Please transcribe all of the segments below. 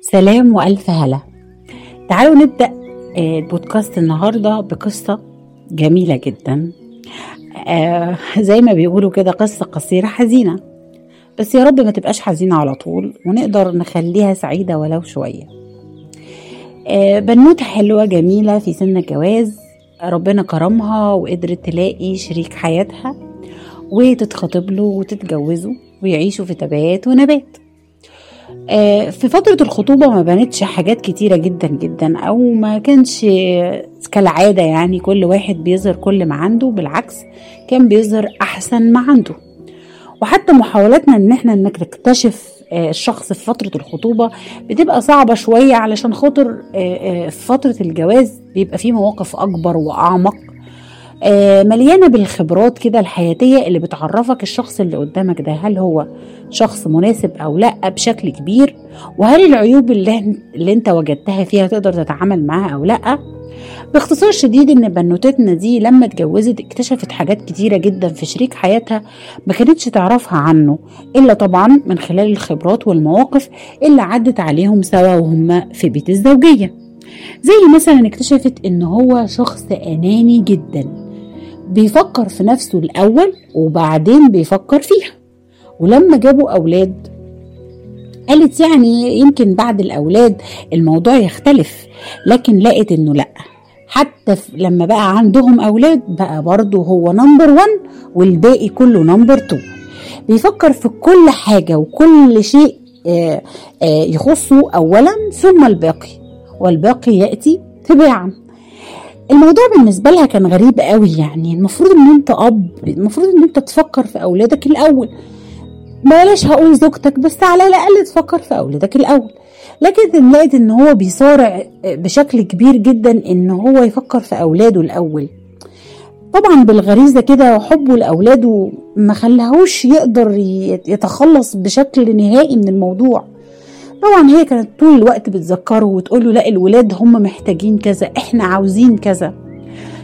سلام وألف هلا. تعالوا نبدأ آه، البودكاست النهاردة بقصة جميلة جدا. آه، زي ما بيقولوا كده قصة قصيرة حزينة. بس يا رب ما تبقاش حزينة على طول ونقدر نخليها سعيدة ولو شوية. آه، بنوتة حلوة جميلة في سن الجواز. ربنا كرمها وقدرت تلاقي شريك حياتها وتتخطب له وتتجوزه ويعيشوا في تبات ونبات. في فترة الخطوبة ما بانتش حاجات كتيرة جدا جدا أو ما كانش كالعادة يعني كل واحد بيظهر كل ما عنده بالعكس كان بيظهر أحسن ما عنده. وحتى محاولاتنا إن إحنا إنك نكتشف آه، الشخص في فترة الخطوبة بتبقى صعبة شوية علشان خاطر آه، في فترة الجواز بيبقى فيه مواقف أكبر وأعمق. آه، مليانة بالخبرات كده الحياتية اللي بتعرفك الشخص اللي قدامك ده. هل هو شخص مناسب أو لأ بشكل كبير؟ وهل العيوب اللي, اللي أنت وجدتها فيها تقدر تتعامل معاها أو لأ؟ باختصار شديد إن بنوتتنا دي لما اتجوزت اكتشفت حاجات كتيرة جدا في شريك حياتها ما كانتش تعرفها عنه إلا طبعا من خلال الخبرات والمواقف اللي عدت عليهم سوا وهم في بيت الزوجية. زي مثلا اكتشفت إن هو شخص أناني جدا. بيفكر في نفسه الأول وبعدين بيفكر فيها. ولما جابوا أولاد قالت يعني يمكن بعد الأولاد الموضوع يختلف لكن لقت إنه لأ. حتى لما بقى عندهم أولاد بقى برضه هو number one والباقي كله number two بيفكر في كل حاجة وكل شيء آه، آه، يخصه أولا ثم الباقي. والباقي يأتي تباعا. الموضوع بالنسبة لها كان غريب قوي يعني. المفروض إن أنت أب المفروض إن أنت تفكر في أولادك الأول. بلاش هقول زوجتك بس على الأقل تفكر في أولادك الأول. لكن لقيت إن هو بيصارع بشكل كبير جدا إن هو يفكر في أولاده الأول. طبعا بالغريزة كده وحبه لأولاده ما خلاهوش يقدر يتخلص بشكل نهائي من الموضوع. طبعا هي كانت طول الوقت بتذكره وتقول له لا الولاد هم محتاجين كذا إحنا عاوزين كذا.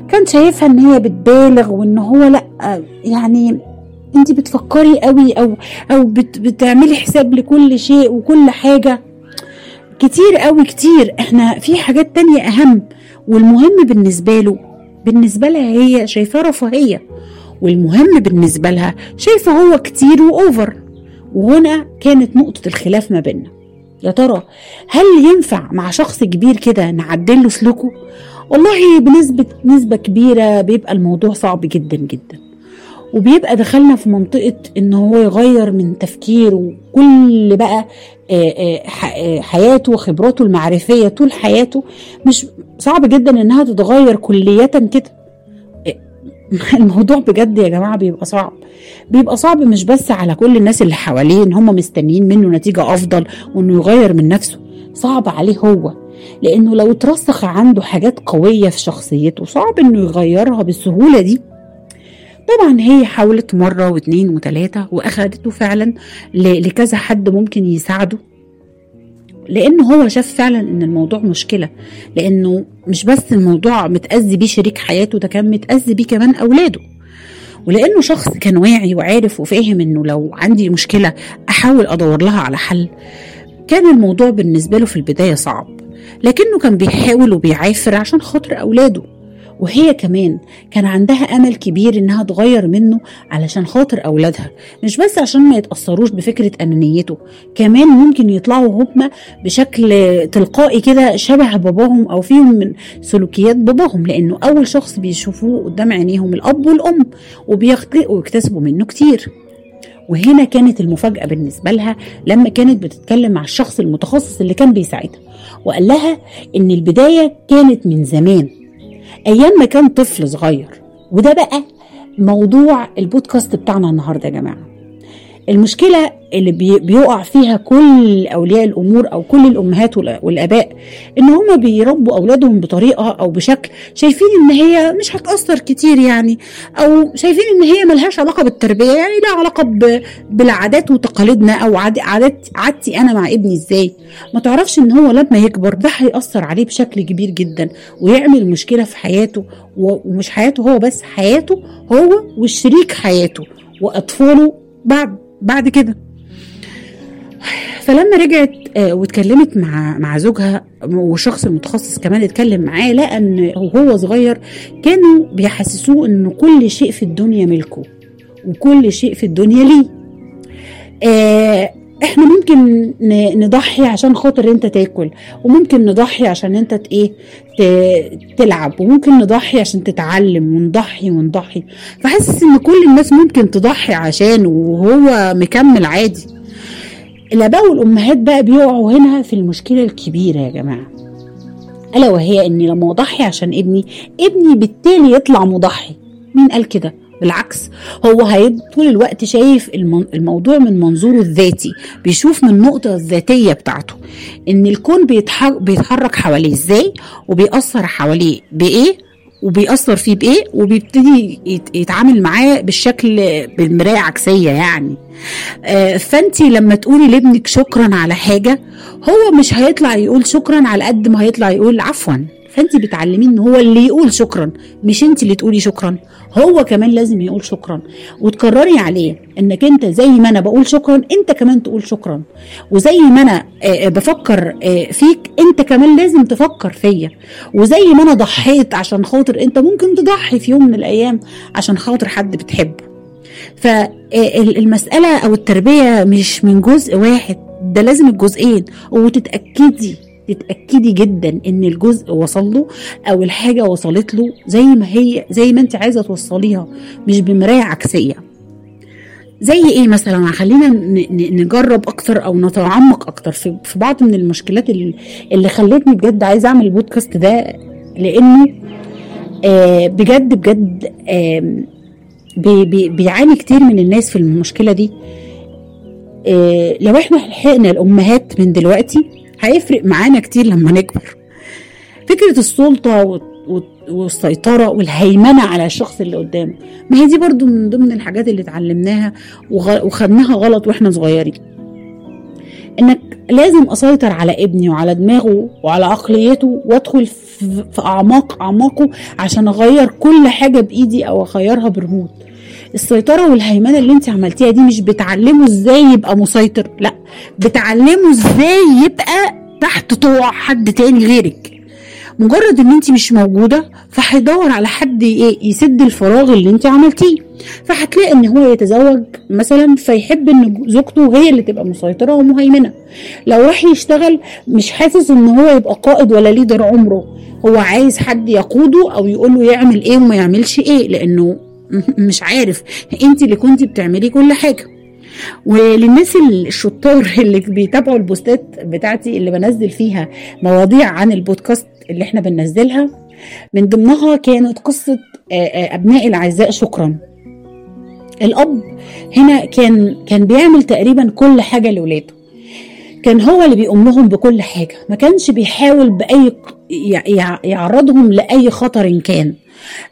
كان شايفها إن هي بتبالغ وإن هو لا يعني انت بتفكري قوي أو أو بت بتعملي حساب لكل شيء وكل حاجة. كتير قوي كتير. إحنا في حاجات تانية أهم والمهم بالنسبة له. بالنسبة لها هي شايفاه رفاهية. والمهم بالنسبة لها شايفه هو كتير واوفر وهنا كانت نقطة الخلاف ما بيننا. يا ترى هل ينفع مع شخص كبير كده نعدل له سلوكه؟ والله بنسبة نسبة كبيرة بيبقى الموضوع صعب جدا جدا. وبيبقى دخلنا في منطقة إن هو يغير من تفكيره وكل بقى حياته وخبراته المعرفية طول حياته. مش صعب جدا إنها تتغير كلية كده. الموضوع بجد يا جماعة بيبقى صعب. بيبقى صعب مش بس على كل الناس اللي حواليه إن هم مستنيين منه نتيجة أفضل وإنه يغير من نفسه. صعب عليه هو. لأنه لو اترسخ عنده حاجات قوية في شخصيته صعب إنه يغيرها بالسهولة دي. طبعا هي حاولت مرة واثنين وثلاثة وأخدته فعلا لكذا حد ممكن يساعده. لأنه هو شاف فعلا إن الموضوع مشكلة لأنه مش بس الموضوع متأذي بيه شريك حياته ده كان متأذي بيه كمان أولاده. ولأنه شخص كان واعي وعارف وفاهم إنه لو عندي مشكلة أحاول أدور لها على حل. كان الموضوع بالنسبة له في البداية صعب لكنه كان بيحاول وبيعافر عشان خاطر أولاده. وهي كمان كان عندها أمل كبير إنها تغير منه علشان خاطر أولادها مش بس عشان ما يتأثروش بفكرة أنانيته كمان ممكن يطلعوا هما بشكل تلقائي كده شبه باباهم أو فيهم من سلوكيات باباهم لأنه أول شخص بيشوفوه قدام عينيهم الأب والأم ويكتسبوا منه كتير. وهنا كانت المفاجأة بالنسبة لها لما كانت بتتكلم مع الشخص المتخصص اللي كان بيساعدها وقال لها إن البداية كانت من زمان. أيام ما كان طفل صغير. وده بقى موضوع البودكاست بتاعنا النهارده يا جماعة. المشكلة اللي بيقع فيها كل أولياء الأمور أو كل الأمهات والآباء إن هم بيربوا أولادهم بطريقة أو بشكل شايفين إن هي مش هتأثر كتير يعني أو شايفين إن هي ملهاش علاقة بالتربية يعني لها علاقة بالعادات وتقاليدنا أو عادات عادتي أنا مع ابني إزاي. ما تعرفش إن هو لما يكبر ده هيأثر عليه بشكل كبير جدا ويعمل مشكلة في حياته ومش حياته هو بس حياته هو والشريك حياته وأطفاله بعد بعد كده. فلما رجعت آه، واتكلمت مع مع زوجها والشخص المتخصص كمان اتكلم معاه لقى إن وهو صغير كانوا بيحسسوه إن كل شيء في الدنيا ملكه وكل شيء في الدنيا ليه. آه إحنا ممكن نضحي عشان خاطر انت تاكل وممكن نضحي عشان انت إيه تلعب وممكن نضحي عشان تتعلم ونضحي ونضحي. فحاسس ان كل الناس ممكن تضحي عشانه وهو مكمل عادي. الآباء والأمهات بقى بيقعوا هنا في المشكلة الكبيرة يا جماعة. ألا وهي إني لما أضحي عشان ابني ابني بالتالي يطلع مضحي. مين قال كده؟ بالعكس هو طول الوقت شايف الموضوع من منظوره الذاتي بيشوف من النقطة الذاتية بتاعته. إن الكون بيتحرك, حواليه إزاي؟ وبيأثر حواليه بإيه؟ وبيأثر فيه بإيه؟ وبيبتدي يت- يتعامل معاه بالشكل بالمراية عكسية يعني. آه، فانتي لما تقولي لابنك شكرا على حاجة هو مش هيطلع يقول شكرا على قد ما هيطلع يقول عفوا. فانت بتعلميه إن هو اللي يقول شكرا مش انت اللي تقولي شكرا. هو كمان لازم يقول شكرا. وتكرري عليه إنك أنت زي ما أنا بقول شكرا أنت كمان تقول شكرا. وزي ما أنا آه، آه، بفكر آه، فيك أنت كمان لازم تفكر فيا. وزي ما أنا ضحيت عشان خاطر أنت ممكن تضحي في يوم من الأيام عشان خاطر حد بتحبه. فالمسألة أو التربية مش من جزء واحد ده لازم الجزئين. وتتأكدي تتأكدي جدا إن الجزء وصل له أو الحاجة وصلت له زي ما هي زي ما أنت عايزة توصليها مش بمراية عكسية. زي إيه مثلا؟ خلينا نجرب أكتر أو نتعمق أكتر في, بعض من المشكلات اللي, خلتني بجد عايزة أعمل البودكاست ده لأنه آه بجد بجد آه بي بي بيعاني كتير من الناس في المشكلة دي. إيه لو إحنا لحقنا الأمهات من دلوقتي هيفرق معانا كتير لما نكبر. فكرة السلطة و- و- والسيطرة والهيمنة على الشخص اللي قدامه ما هي دي برضو من ضمن الحاجات اللي اتعلمناها وخدناها غلط وإحنا صغيرين. إنك لازم أسيطر على ابني وعلى دماغه وعلى عقليته وأدخل في أعماق أعماقه عشان أغير كل حاجة بإيدي أو أغيرها برموت السيطرة والهيمنة اللي انت عملتيها دي مش بتعلمه إزاي يبقى مسيطر لا بتعلمه إزاي يبقى تحت طوع حد تاني غيرك. مجرد ان انت مش موجودة فهيدور على حد ي- يسد الفراغ اللي انت عملتيه. فهتلاقي ان هو يتزوج مثلا فيحب ان زوجته هي اللي تبقى مسيطرة ومهيمنة. لو راح يشتغل مش حاسس ان هو يبقى قائد ولا ليدر عمره. هو عايز حد يقوده أو يقول له يعمل إيه وما يعملش إيه لأنه مش عارف انت اللي كنتي بتعملي كل حاجة وللناس الشطار اللي بيتابعوا البوستات بتاعتي اللي بنزل فيها مواضيع عن البودكاست اللي إحنا بننزلها من ضمنها كانت قصة آه، أبناء الأعزاء شكرا الأب هنا كان كان بيعمل تقريبا كل حاجة لولاده كان هو اللي بيقوم بكل حاجة ما كانش بيحاول يع- يعرضهم لأي خطر كان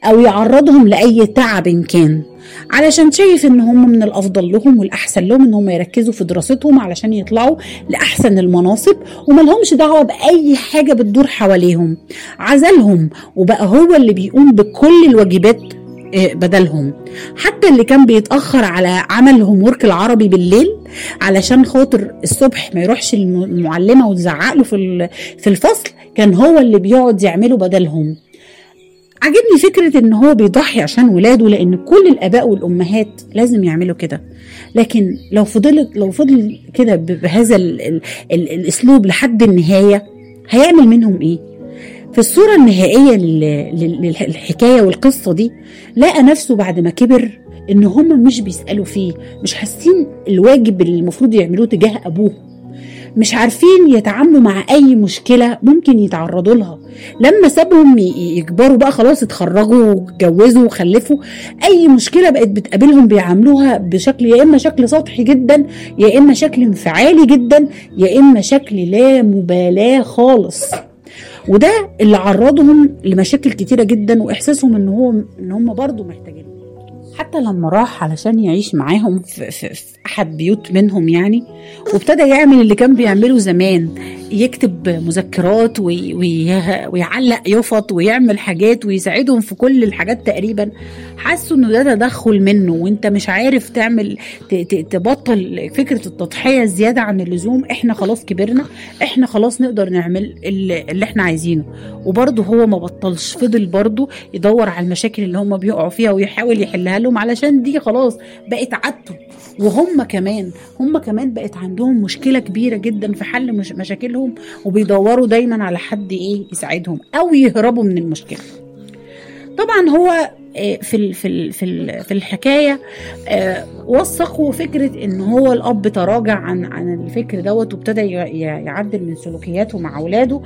أو يعرضهم لأي تعب كان. علشان شايف إن هم من الأفضل لهم والأحسن لهم ان هم يركزوا في دراستهم علشان يطلعوا لأحسن المناصب وما لهمش دعوة بأي حاجة بتدور حواليهم. عزلهم وبقى هو اللي بيقوم بكل الواجبات آه، بدلهم. حتى اللي كان بيتأخر على عمل هوم ورك العربي بالليل علشان خاطر الصبح ما يروحش الم- المعلمة وتزعق له في الفصل كان هو اللي بيقعد يعمله بدلهم. عجبني فكرة إن هو بيضحي عشان ولاده لأن كل الآباء والأمهات لازم يعملوا كده. لكن لو فضلت لو فضل كده بهذا ال ال ال الأسلوب لحد النهاية هيعمل منهم إيه؟ في الصورة النهائية لل- لل- للحكاية والقصة دي لقى نفسه بعد ما كبر إن هم مش بيسألوا فيه مش حاسين الواجب اللي المفروض يعملوه تجاه أبوه. مش عارفين يتعاملوا مع أي مشكلة ممكن يتعرضوا لها. لما سابهم يكبروا بقى خلاص اتخرجوا واتجوزوا وخلفوا أي مشكلة بقت بتقابلهم بيعاملوها بشكل يا إما شكل سطحي جدا يا إما شكل انفعالي جدا يا إما شكل لا مبالاة خالص. وده اللي عرضهم لمشاكل كتيرة جدا وإحساسهم إن هو إن هم برضه محتاجين. حتى لما راح علشان يعيش معاهم في, في, أحد بيوت منهم يعني وابتدى يعمل اللي كان بيعمله زمان يكتب مذكرات وي وي ويعلق يفط ويعمل حاجات ويساعدهم في كل الحاجات تقريبا. حسوا إنه ده تدخل منه وأنت مش عارف تعمل تبطل فكرة التضحية الزياده عن اللزوم. إحنا خلاص كبرنا إحنا خلاص نقدر نعمل اللي إحنا عايزينه. وبرضه هو ما بطلش فضل برضه يدور على المشاكل اللي هم بيقعوا فيها ويحاول يحلها لهم علشان دي خلاص بقت عادته. وهم كمان هم كمان بقت عندهم مشكلة كبيرة جدا في حل مش مشاكلهم وبيدوروا دايما على حد إيه يساعدهم أو يهربوا من المشكلة. طبعا هو في في في في الحكاية وثقوا فكرة إن هو الأب تراجع عن عن الفكر دوت وابتدى يعدل من سلوكياته مع أولاده.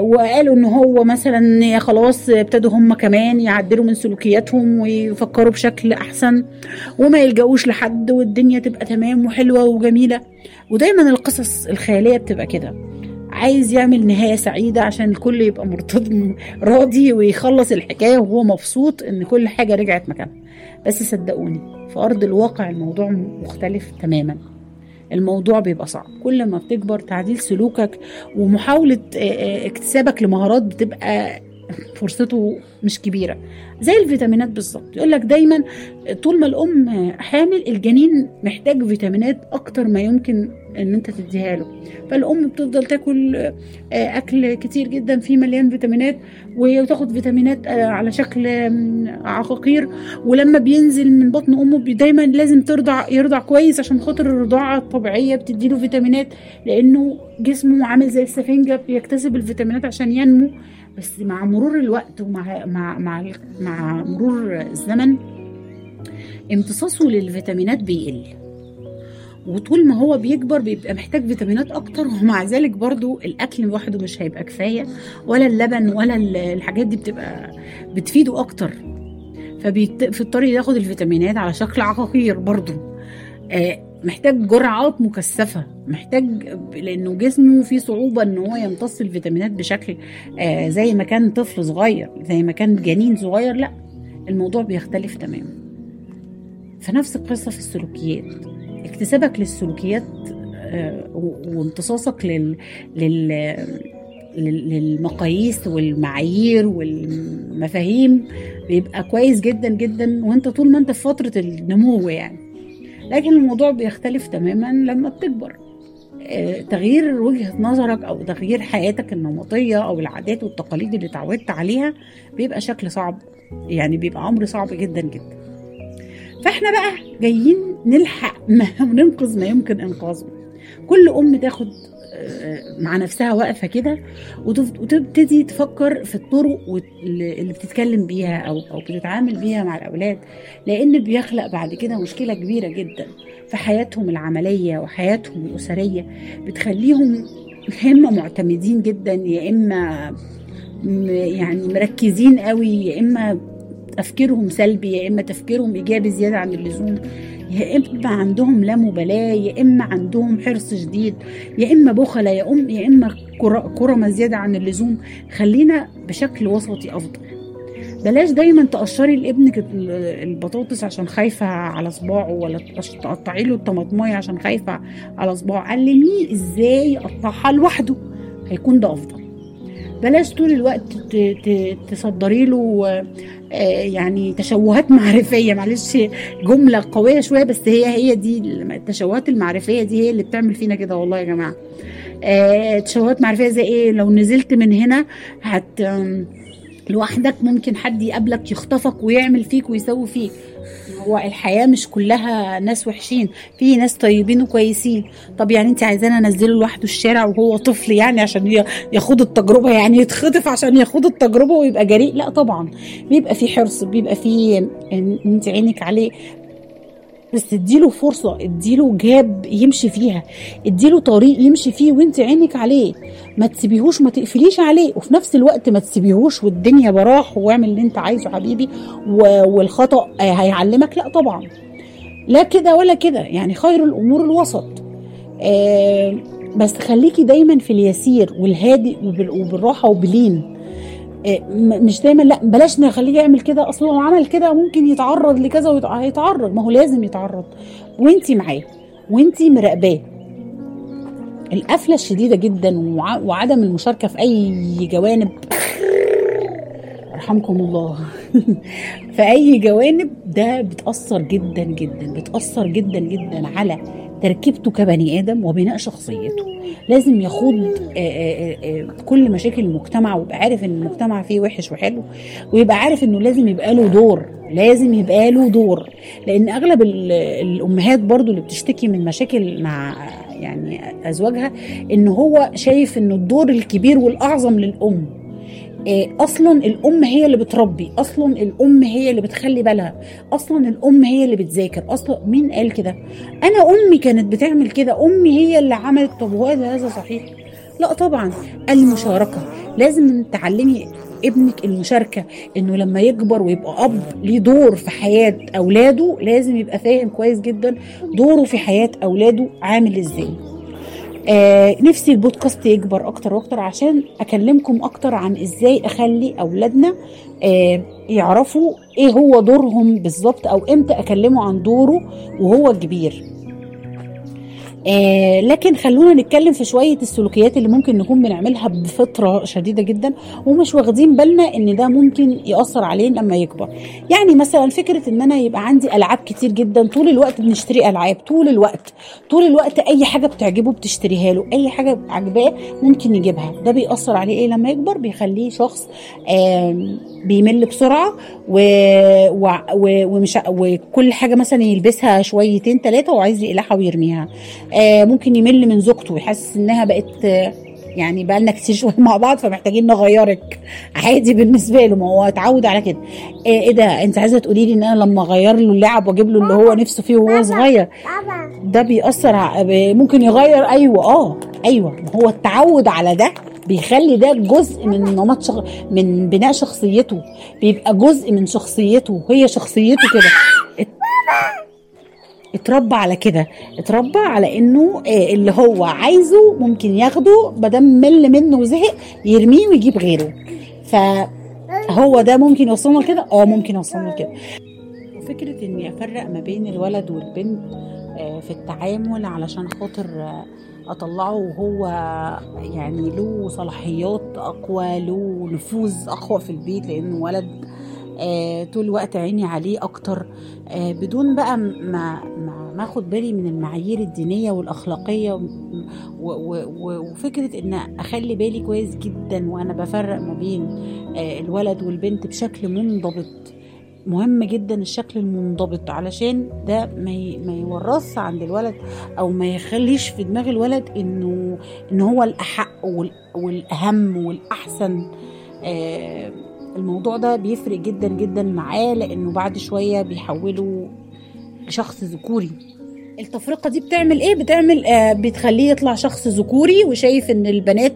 وقالوا إن هو مثلا خلاص ابتدوا هم كمان يعدلوا من سلوكياتهم ويفكروا بشكل أحسن وما يلجأوش لحد والدنيا تبقى تمام وحلوة وجميلة. ودايما القصص الخيالية بتبقى كده. عايز يعمل نهاية سعيدة عشان الكل يبقى مرتضى راضي ويخلص الحكاية وهو مبسوط إن كل حاجة رجعت مكانها. بس صدقوني في أرض الواقع الموضوع مختلف تماما. الموضوع بيبقى صعب. كل ما بتكبر تعديل سلوكك ومحاولة اكتسابك لمهارات بتبقى فرصته مش كبيرة. زي الفيتامينات بالظبط. يقول لك دايما طول ما الأم حامل الجنين محتاج فيتامينات أكتر ما يمكن إن أنت تديها له. فالأم بتفضل تاكل أكل كتير جدا فيه مليان فيتامينات وتاخد فيتامينات على شكل عقاقير. ولما بينزل من بطن أمه دايما لازم ترضع يرضع كويس عشان خاطر الرضاعة الطبيعية بتديله فيتامينات لأنه جسمه عامل زي السفنجة بيكتسب الفيتامينات عشان ينمو. بس مع مرور الوقت ومع مع مع, مع مرور الزمن امتصاصه للفيتامينات بيقل. وطول ما هو بيكبر بيبقى محتاج فيتامينات أكتر ومع ذلك برضو الأكل لوحده مش هيبقى كفاية ولا اللبن ولا الحاجات دي بتبقى بتفيده أكتر. فبيضطر ياخد الفيتامينات على شكل عقاقير برضو. آه محتاج جرعات مكثفة محتاج لأنه جسمه فيه صعوبة إن هو يمتص الفيتامينات بشكل آه زي ما كان طفل صغير زي ما كان جنين صغير لأ الموضوع بيختلف تماما. فنفس القصة في السلوكيات. اكتسابك للسلوكيات وامتصاصك لل... لل... للمقاييس والمعايير والمفاهيم بيبقى كويس جدا جدا وأنت طول ما أنت في فترة النمو يعني. لكن الموضوع بيختلف تماما لما بتكبر. تغيير وجهة نظرك أو تغيير حياتك النمطية أو العادات والتقاليد اللي اتعودت عليها بيبقى شكل صعب يعني بيبقى أمر صعب جدا جدا. فإحنا بقى جايين نلحق ما وننقذ ما يمكن إنقاذه. كل أم تاخد مع نفسها واقفة كده وتبتدي تفكر في الطرق اللي بتتكلم بيها أو أو بتتعامل بيها مع الأولاد لأن بيخلق بعد كده مشكلة كبيرة جدا في حياتهم العملية وحياتهم الأسرية بتخليهم هم معتمدين جدا يا إما يعني مركزين قوي يا إما تفكيرهم سلبي يا إما تفكيرهم إيجابي زيادة عن اللزوم. يا إما عندهم لا مبالاة يا إما عندهم حرص شديد يا إما بخلة يا ام يا إما كرمه زيادة عن اللزوم. خلينا بشكل وسطي أفضل. بلاش دايما تقشري لابنك البطاطس عشان خايفة على صباعه ولا تقطعي له الطماطماية عشان خايفة على صباعه. علميه إزاي يقطعها لوحده؟ هيكون ده أفضل. بلاش طول الوقت تصدري له يعني تشوهات معرفية. معلش جملة قوية شوية بس هي هي دي التشوهات المعرفية دي هي اللي بتعمل فينا كده والله يا جماعة. تشوهات معرفية زي إيه؟ لو نزلت من هنا هت لوحدك ممكن حد يقابلك يخطفك ويعمل فيك ويسوي فيك. هو الحياة مش كلها ناس وحشين في ناس طيبين وكويسين. طب يعني انت عايزانا انزله لوحده الشارع وهو طفل يعني عشان ياخد التجربة يعني يتخطف عشان ياخد التجربة ويبقى جريء؟ لا طبعا. بيبقى في حرص بيبقى في انت عينك عليه. بس اديله فرصة اديله جاب يمشي فيها اديله طريق يمشي فيه وانت عينك عليه. ما تسيبيهوش ما تقفليش عليه. وفي نفس الوقت ما تسيبيهوش والدنيا براح واعمل اللي انت عايزه حبيبي والخطأ هيعلمك. لا طبعا. لا كده ولا كده. يعني خير الأمور الوسط. آه بس خليكي دايما في اليسير والهادئ وبالراحة وبلين. مش دايما لأ بلاش نخليه يعمل كده. أصل لو عمل كده ممكن يتعرض لكذا هيتعرض. ما هو لازم يتعرض. وإنتي معاه. وإنتي مراقباه. القفلة الشديدة جدا وع- وعدم المشاركة في أي جوانب. رحمكم الله. في أي جوانب ده بتأثر جدا جدا بتأثر جدا جدا على تركيبته كبني آدم وبناء شخصيته. لازم يخوض آه، آه، آه، كل مشاكل المجتمع ويبقى عارف إن المجتمع فيه وحش وحلو ويبقى عارف إنه لازم يبقى له دور لازم يبقى له دور. لأن أغلب ال- الأمهات برضو اللي بتشتكي من مشاكل مع يعني أزواجها إن هو شايف إنه الدور الكبير والأعظم للأم. أصلا الأم هي اللي بتربي أصلا الأم هي اللي بتخلي بالها أصلا الأم هي اللي بتذاكر أصلا مين قال كده؟ أنا أمي كانت بتعمل كده أمي هي اللي عملت طب وهذا هذا صحيح؟ لا طبعا المشاركة لازم تعلمي ابنك المشاركة إنه لما يكبر ويبقى أب ليه دور في حياة أولاده لازم يبقى فاهم كويس جدا دوره في حياة أولاده عامل إزاي. آه نفسي البودكاست يكبر أكتر وأكتر عشان أكلمكم أكتر عن إزاي أخلي أولادنا آه يعرفوا إيه هو دورهم بالظبط أو إمتى أكلمه عن دوره وهو كبير. آه لكن خلونا نتكلم في شوية السلوكيات اللي ممكن نكون بنعملها بفطرة شديدة جدا ومش واخدين بالنا إن ده ممكن يأثر علينا لما يكبر. يعني مثلا فكرة إن أنا يبقى عندي ألعاب كتير جدا طول الوقت بنشتري ألعاب طول الوقت طول الوقت أي حاجة بتعجبه بتشتريها له أي حاجة عجباه ممكن يجيبها. ده بيأثر عليه إيه لما يكبر؟ بيخليه شخص آم، بيمل بسرعة و... و... و... ومش وكل حاجة مثلا يلبسها شويتين ثلاثة وعايز يقلعها ويرميها. آه، ممكن يمل من زوجته ويحس إنها بقت يعني بقى لنا كتير شوية مع بعض فمحتاجين نغيرك. عادي بالنسبة له ما هو اتعود على كده. آه، إيه ده؟ أنت عايزة تقولي لي إن أنا لما أغير له اللعب وأجيب له اللي هو نفسه فيه وهو صغير ده بيأثر ممكن يغير أيوه آه أيوه. هو التعود على ده بيخلي ده جزء من نمط شخ... من بناء شخصيته. بيبقى جزء من شخصيته. هي شخصيته كده. ات- اتربى على كده. اتربى على إنه آه، اللي هو عايزه ممكن ياخده مادام مل منه وزهق يرميه ويجيب غيره. فهو ده ممكن يوصلنا لكده آه ممكن يوصلنا لكده وفكرة إني أفرق ما بين الولد والبنت آه، في التعامل علشان خاطر أطلعه وهو يعني له صلاحيات أقوى له نفوذ أقوى في البيت لأنه ولد آه، طول الوقت عيني عليه أكتر. آه، بدون بقى ما ما أخد بالي من المعايير الدينية والأخلاقية و- و- و- وفكرة إن أخلي بالي كويس جدا وأنا بفرق ما بين آه، الولد والبنت بشكل منضبط. مهم جدا الشكل المنضبط علشان ده ما ما يورثش عند الولد أو ما يخليش في دماغ الولد انه إن هو الأحق وال- والأهم والأحسن. آه، الموضوع ده بيفرق جدا جدا معاه لأنه بعد شوية بيحوله لشخص ذكوري. التفرقة دي بتعمل إيه؟ بتعمل آه بتخليه يطلع شخص ذكوري وشايف إن البنات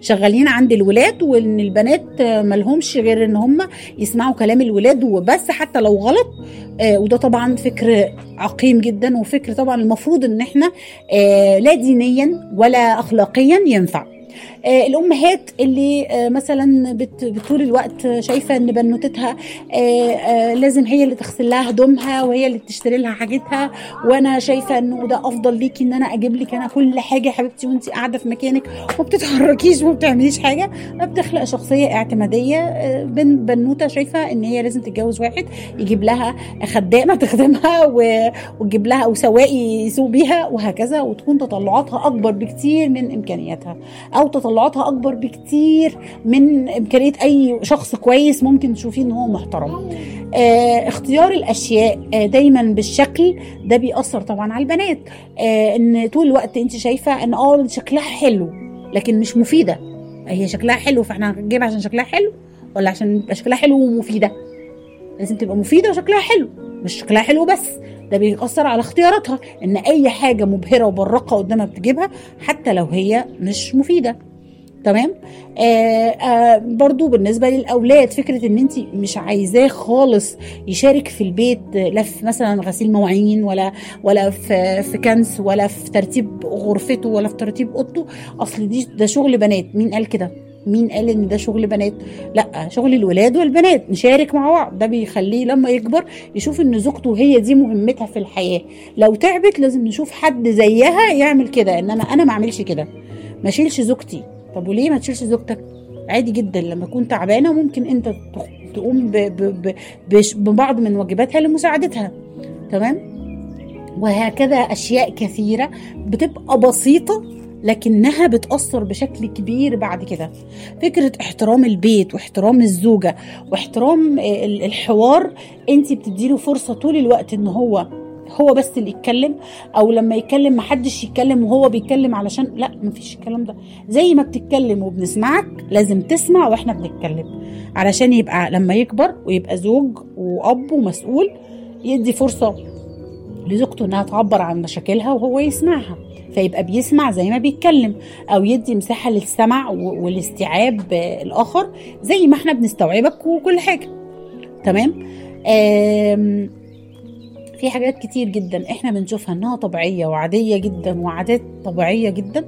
شغالين عند الولاد وإن البنات آه، ملهمش غير إن هم يسمعوا كلام الولاد وبس حتى لو غلط. آه وده طبعا فكر عقيم جدا وفكر طبعا المفروض إن إحنا آه لا دينيا ولا اخلاقيا ينفع. الامهات اللي آه، مثلا بطول الوقت شايفة إن بنوتتها آه، آه، لازم هي اللي تغسل لها هدومها وهي اللي تشتري لها حاجتها. وأنا شايفة إنه ده أفضل ليكي إن أنا أجيب لك أنا كل حاجة حبيبتي وانت قاعدة في مكانك وما بتتحركيش وما بتعمليش حاجة. بتخلق شخصية اعتمادية آه، بن بنوتة شايفة إن هي لازم تتجوز واحد يجيب لها خدامة تخدمها وتجيب لها أو سواق يسوق بيها وهكذا وتكون تطلعاتها أكبر بكتير من إمكانياتها أو تطلعاتها أكبر بكتير من إمكانية أي شخص كويس ممكن تشوفيه إن هو محترم. آه اختيار الأشياء آه دايما بالشكل ده بيأثر طبعا على البنات. آه إن طول الوقت أنت شايفة إن آه شكلها حلو لكن مش مفيدة. هي شكلها حلو فإحنا هنجيبها عشان شكلها حلو ولا عشان يبقى شكلها حلو ومفيدة؟ لازم تبقى مفيدة وشكلها حلو مش شكلها حلو بس. ده بيأثر على اختياراتها إن أي حاجة مبهرة وبراقه قدامها بتجيبها حتى لو هي مش مفيدة. تمام؟ آه آه برضو بالنسبة للأولاد فكرة إن انت مش عايزاه خالص يشارك في البيت لا في مثلا غسيل مواعين ولا ولا في في كنس ولا في ترتيب غرفته ولا في ترتيب أوضته. أصل دي ده شغل بنات. مين قال كده؟ مين قال إن ده شغل بنات؟ لا شغل الولاد والبنات. نشارك مع بعض. ده بيخليه لما يكبر يشوف إن زوجته هي دي مهمتها في الحياة. لو تعبت لازم نشوف حد زيها يعمل كده. إن أنا أنا ما أعملش كده. ما أشيلش زوجتي. طب وليه ما تشيلش زوجتك؟ عادي جدا لما اكون تعبانة ممكن أنت تقوم ببعض من واجباتها لمساعدتها. تمام؟ وهكذا أشياء كثيرة بتبقى بسيطة لكنها بتأثر بشكل كبير بعد كده. فكرة احترام البيت واحترام الزوجة واحترام الحوار انت بتديله فرصة طول الوقت إن هو هو بس اللي يتكلم أو لما يتكلم محدش يتكلم وهو بيتكلم علشان لا مفيش الكلام ده. زي ما بتتكلم وبنسمعك لازم تسمع وإحنا بنتكلم. علشان يبقى لما يكبر ويبقى زوج وأب ومسؤول يدي فرصة لزوجته إنها تعبر عن مشاكلها وهو يسمعها. فيبقى بيسمع زي ما بيتكلم أو يدي مساحة للسمع والاستيعاب الآخر زي ما إحنا بنستوعبك وكل حاجة. تمام؟ في حاجات كتير جدا. إحنا بنشوفها إنها طبيعية وعادية جدا وعادات طبيعية جدا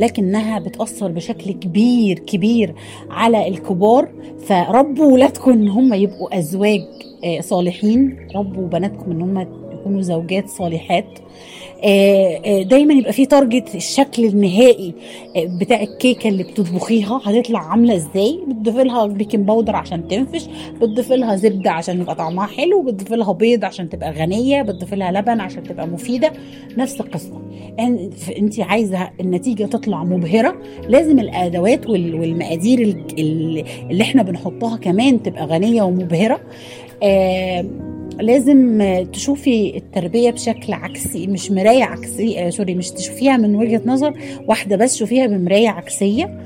لكنها بتأثر بشكل كبير كبير على الكبار. فربوا ولادكم إن هم يبقوا أزواج صالحين. ربوا بناتكم إن هم يكونوا زوجات صالحات. دايما يبقى في تارجت الشكل النهائي بتاع الكيكة اللي بتطبخيها. هتطلع عاملة إزاي؟ بتضيفي لها baking powder عشان تنفش بتضيفي لها زبدة عشان يبقى طعمها حلو بتضيفي لها بيض عشان تبقى غنية بتضيفي لها لبن عشان تبقى مفيدة. نفس القصة. أنت عايزة النتيجة تطلع مبهرة لازم الأدوات والمقادير اللي إحنا بنحطها كمان تبقى غنية ومبهرة. آه لازم تشوفي التربية بشكل عكسي مش مراية عكسية sorry مش تشوفيها من وجهة نظر واحدة بس شوفيها بمرايه عكسية.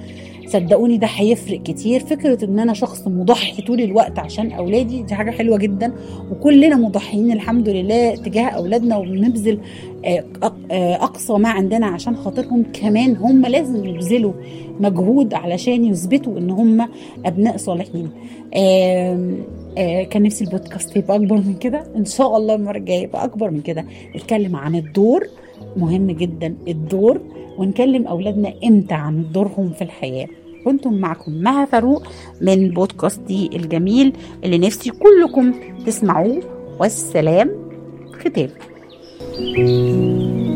صدقوني ده هيفرق كتير. فكرة إن أنا شخص مضحي طول الوقت عشان أولادي دي حاجة حلوة جدا. وكلنا مضحيين الحمد لله تجاه أولادنا وبنبذل أقصى ما عندنا عشان خاطرهم كمان هم لازم يبذلوا مجهود علشان يثبتوا إن هم أبناء صالحين. آه آه كان نفسي البودكاست يبقى أكبر من كده. إن شاء الله المرة الجاية يبقى أكبر من كده. نتكلم عن الدور. مهم جدا الدور. ونكلم أولادنا إمتى عن دورهم في الحياة. كنتم معكم مها فاروق من بودكاستي الجميل اللي نفسي كلكم تسمعوه. والسلام. ختام. thank you